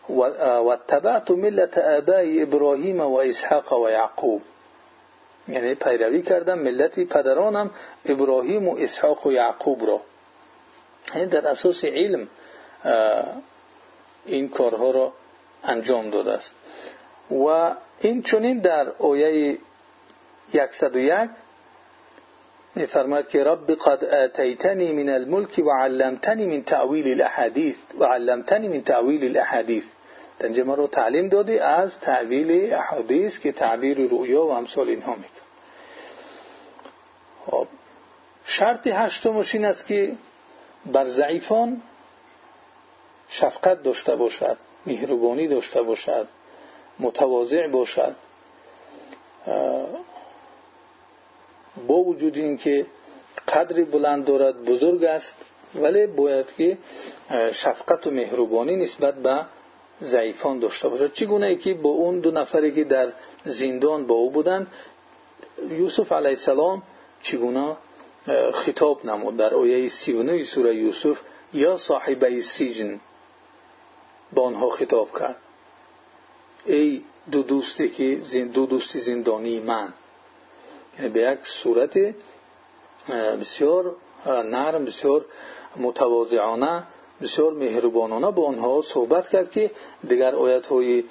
و ملت آبای ابراهیم و اسحاق و یعقوب. یعنی پیروی کردم ملت پدرانم ابراهیم و اسحاق و یعقوب را. یعنی در اساس علم این کارها را انجام داده است. و این چونین در آیه 101 میفرماید که رب قد آتیتنی من الملک و علمتنی من تعویل الاحادیث و علمتنی من تعویل الاحادیث. تنجه ما رو تعلیم دادی از تعویل احادیث که تعبیر رؤیا و امثال اینها میکن خب شرط هشتمش این است که بر ضعیفان شفقت داشته باشد مهربانی داشته باشد متواضع باشد. با وجود اینکه قدری بلند دارد بزرگ است ولی باید که شفقت و مهربانی نسبت به ضعیفان داشته باشد. چگونه که با اون دو نفری که در زندان با او بودند یوسف علیه السلام چگونه خطاب نمود. در آیه 39 سوره یوسف یا صاحبه سیجن با آنها خطاب کرد. ای دو دوستی که دو دوستی زندانی من. یعنی به یک صورت بسیار نرم بسیار متواضعانه بسیار مهربانانه با آنها صحبت کرد که دیگر آیت های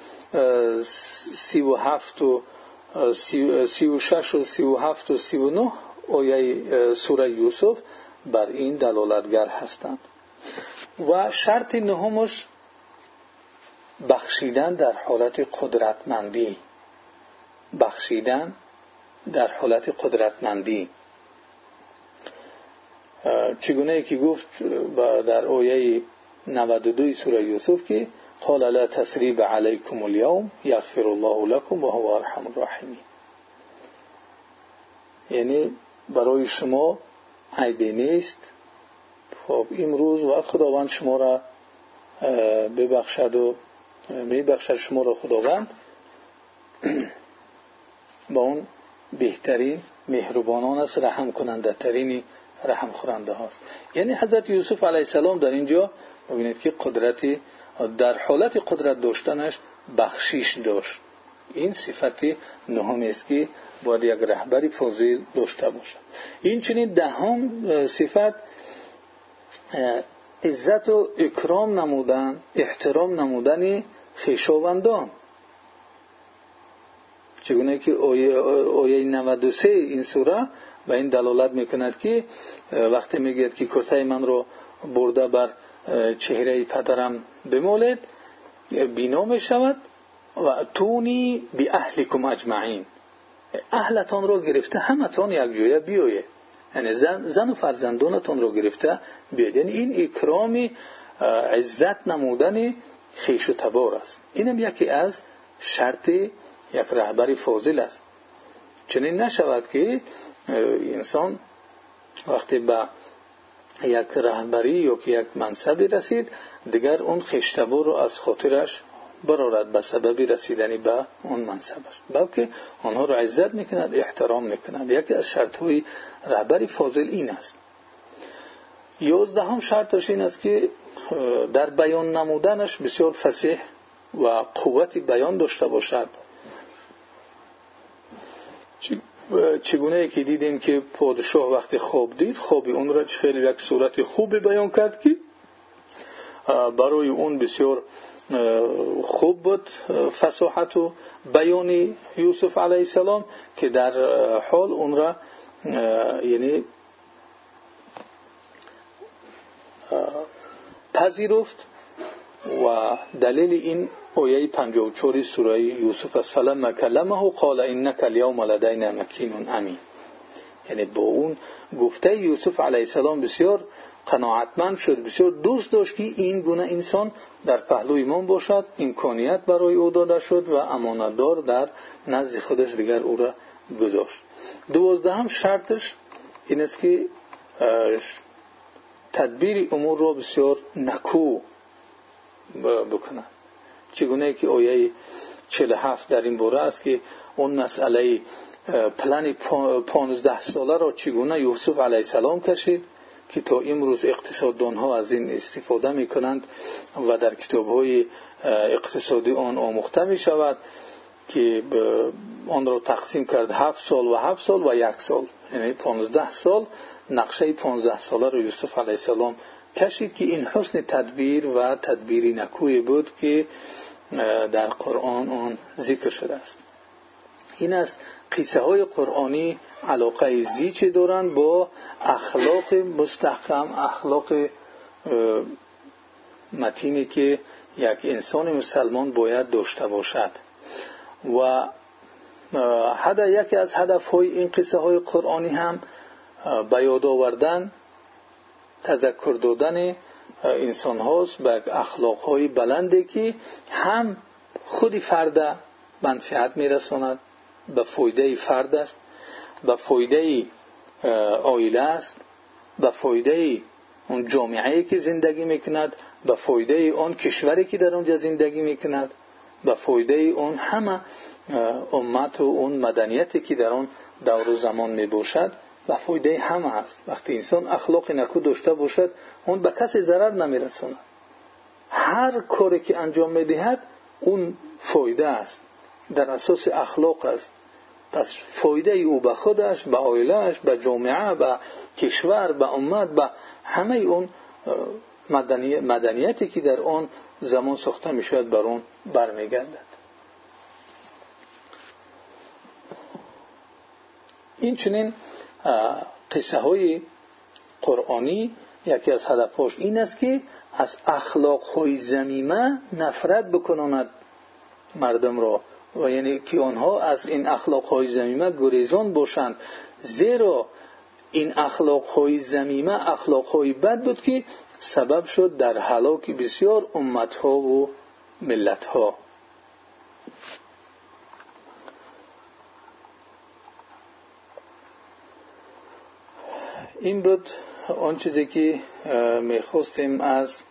سی و هفت و سی و شش و سی و هفت و سی و نه آیه سوره یوسف بر این دلالتگر هستند. و شرط نهمش بخشیدن در حالت قدرتمندی. بخشیدن در حالت قدرتمندی. چگونه که گفت در آیه 92 سوره یوسف که قال لا تسریب علیکم اليوم یغفر الله لكم و هو ارحم الراحمین. یعنی برای شما عیبی نیست. خب امروز و خداوند شما را ببخشد و میبخشد شما را خداوند. با اون بهترین مهربانان است رحم کننده ترین رحم خورنده هاست. یعنی حضرت یوسف علیه السلام در اینجا ببینید که قدرتی در حالت قدرت داشتنش بخشیش داشت. این صفت نهم است که باید یک رهبری فضیل داشته باشد. این چنین دهم صفت عزت و اکرام نمودن احترام نمودن خیشاوندان. چگونه که آیه 93 این سوره و این دلالت می‌کند که وقتی میگید که کرته من رو برده بر چهره پدرم بمولد بینا می‌شود و تونی بی اهلکم اجمعین. اهلتان رو گرفته همتان یک جویه بیایه. یعنی زن, زن و فرزندانتان رو گرفته بیاید یعنی این اکرام عزت نمودن خیش و تبار است. اینم یکی از شرط یک رهبری فاضل است. چنین نشود که انسان وقتی به یک رهبری یا که یک منصبی رسید دیگر اون خشتبو رو از خاطرش برارد به سبب رسیدنی به اون منصبش. بلکه آنها رو عزت می‌کند احترام می‌کند. یکی از شرط های رهبری فاضل این است. یازدهم شرطش این است که در بیان نمودنش بسیار فسیح و قوتی بیان داشته باشد. چگونه که دیدیم که پادشاه وقتی خواب دید خوابی اون را خیلی یک صورت خوبی بیان کرد که برای اون بسیار خوب بود فساحت و بیان یوسف علیه السلام که در حال اون را یعنی پذیرفت و دلیل این آیه 54 سوره یوسف است. فلما کلمه قال انك اليوم لدينا مكين امین. یعنی با اون گفته یوسف علیه السلام بسیار قناعتمند شد بسیار دوست داشت که این گونه انسان در پهلوی من باشد امکانیت برای او داده شد و امانتدار در نزد خودش دیگر او را گذاشت. دوازدهم شرطش این است که تدبیر امور را بسیار نکو بکنند چگونه که آیه 47 در این باره است که اون مسئله پلن 15 ساله را چگونه یوسف علیه السلام کشید که تا امروز اقتصاددان ها از این استفاده می کنند و در کتاب های اقتصادی آن آموخته می شود که آن را تقسیم کرد هفت سال و هفت سال و یک سال. یعنی پانزده سال نقشه پانزده ساله را یوسف علیه السلام کشید که این حسن تدبیر و تدبیری نکوی بود که در قرآن آن ذکر شده است. این است قصه های قرآنی علاقه زیچی دارند با اخلاق مستحکم اخلاق متینی که یک انسان مسلمان باید داشته باشد. و یکی از هدف های این قصه های قرآنی هم به یاد آوردن تذکر دادن انسان هاست به اخلاق های بلنده که هم خودی فرد منفعت میرساند به فایده فرد است به فایده آیله است به فایده اون جامعه که زندگی می‌کند به فایده آن کشوری که در آنجا زندگی می‌کند به فایده اون همه امت و اون مدنیتی که در آن دور و زمان می‌باشد. به فایده همه هست. وقتی انسان اخلاق نکو داشته باشد اون به کسی ضرر نمیرساند هر کاری که انجام می‌دهد اون فایده است. در اساس اخلاق است. پس فایده او به خودش به آیلهش به جامعه به کشور به امت به همه اون مدنیتی که در آن زمان ساخته می بر اون برمیگردد. این چنین های قرآنی یکی از هدفهاش این است که از اخلاق های زمیمه نفرت بکناند مردم را. و یعنی که آنها از این اخلاق های زمیمه گریزان باشند. زیرا این اخلاق های زمیمه اخلاق های بد بود که سبب شد در هلاک بسیار امت ها و ملت این بود آن چیزی که می‌خواستیم از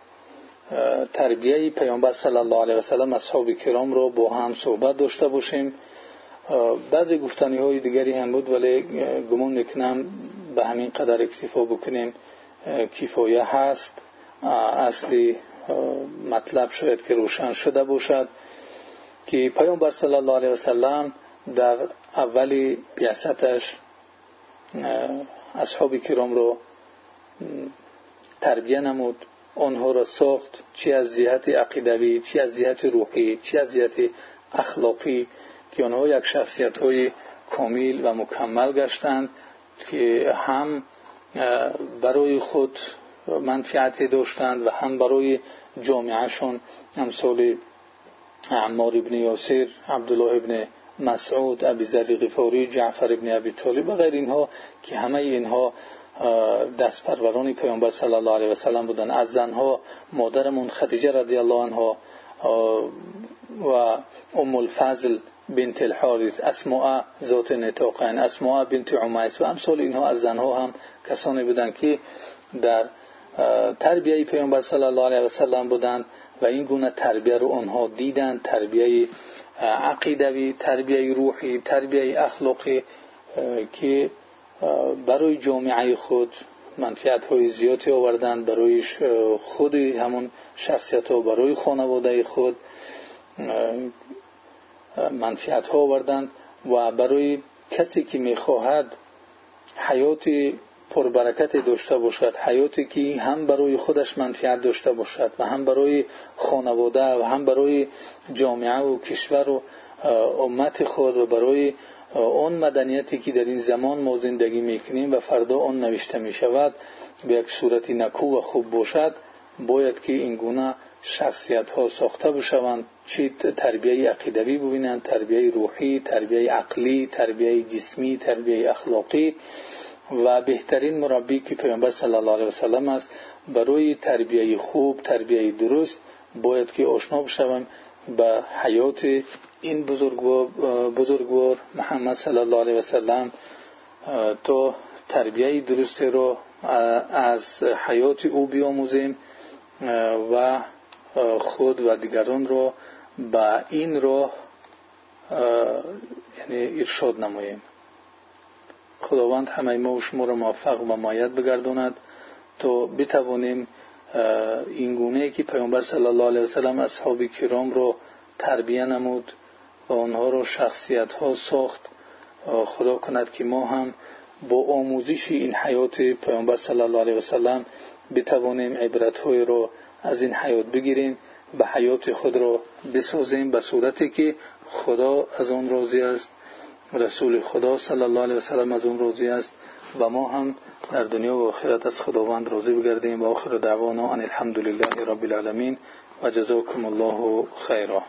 تربیه پیامبر صلی الله علیه و سلم اصحاب کرام رو با هم صحبت داشته باشیم. بعضی گفتنی های دیگری هم بود ولی گمان می‌کنم به همین قدر اکتفا بکنیم کفایه هست اصلی مطلب شاید که روشن شده باشد که پیامبر صلی الله علیه و سلم در اولی بیاستش اصحاب کرام رو تربیه نمود آنها را ساخت چی از جهت عقیدوی چی از جهت روحی چی از جهت اخلاقی که آنها یک شخصیت های کامل و مکمل گشتند که هم برای خود منفعتی داشتند و هم برای جامعهشون امثال عمار ابن یاسر عبدالله ابن مسعود ابی ذر غفاری جعفر ابن ابی طالب و غیر اینها که همه اینها دست پروران پیامبر صلی الله علیه و سلم بودن. از زنها مادرمون خدیجه رضی الله عنها و ام الفضل بنت الحارث اسماء ذات نطاقین اسماء بنت عمیس و امثال اینها از زنها هم کسانی بودند که در تربیه پیامبر صلی الله علیه و سلم بودند و این گونه تربیه رو آنها دیدند تربیه عقیدوی تربیه روحی تربیه اخلاقی که برای جامعه خود منفعت های زیادی آوردند برای خود همون شخصیت ها برای خانواده خود منفعت ها آوردند و برای کسی که می‌خواهد حیات پربرکت داشته باشد. حیاتی که هم برای خودش منفعت داشته باشد و هم برای خانواده و هم برای جامعه و کشور و امت خود و برای آن مدنیتی که در این زمان ما زندگی می‌کنیم و فردا آن نوشته می شود به یک صورتی نکو و خوب باشد. باید که این گونه شخصیت ها ساخته بشوند چی تربیه عقیدوی ببینند تربیه روحی تربیه عقلی و بهترین مربی که پیامبر صلی الله علیه وسلم است. برای تربیه خوب تربیه درست باید که آشنا بشوم به حیات این بزرگوار محمد صلی الله علیه وسلم تا تربیه درست رو از حیات او بیاموزیم و خود و دیگران رو به این رو یعنی ارشاد نماییم. خداوند همه ما و شما را موفق و مایت بگرداند. تا بتوانیم این گونه که پیامبر صلی الله علیه وسلم اصحاب کرام رو تربیه نمود و آنها رو شخصیت ها ساخت خدا کند که ما هم با آموزش این حیات پیامبر صلی الله علیه وسلم بتوانیم عبرت های رو از این حیات بگیریم به حیات خود را بسازیم به صورتی که خدا از آن راضی است. رسول خدا صلی الله علیه وسلم از اون راضی است و ما هم در دنیا و آخرت از خداوند راضی بگردیم و آخر دعوانا ان الحمد لله رب العالمین و جزاکم الله خیرا.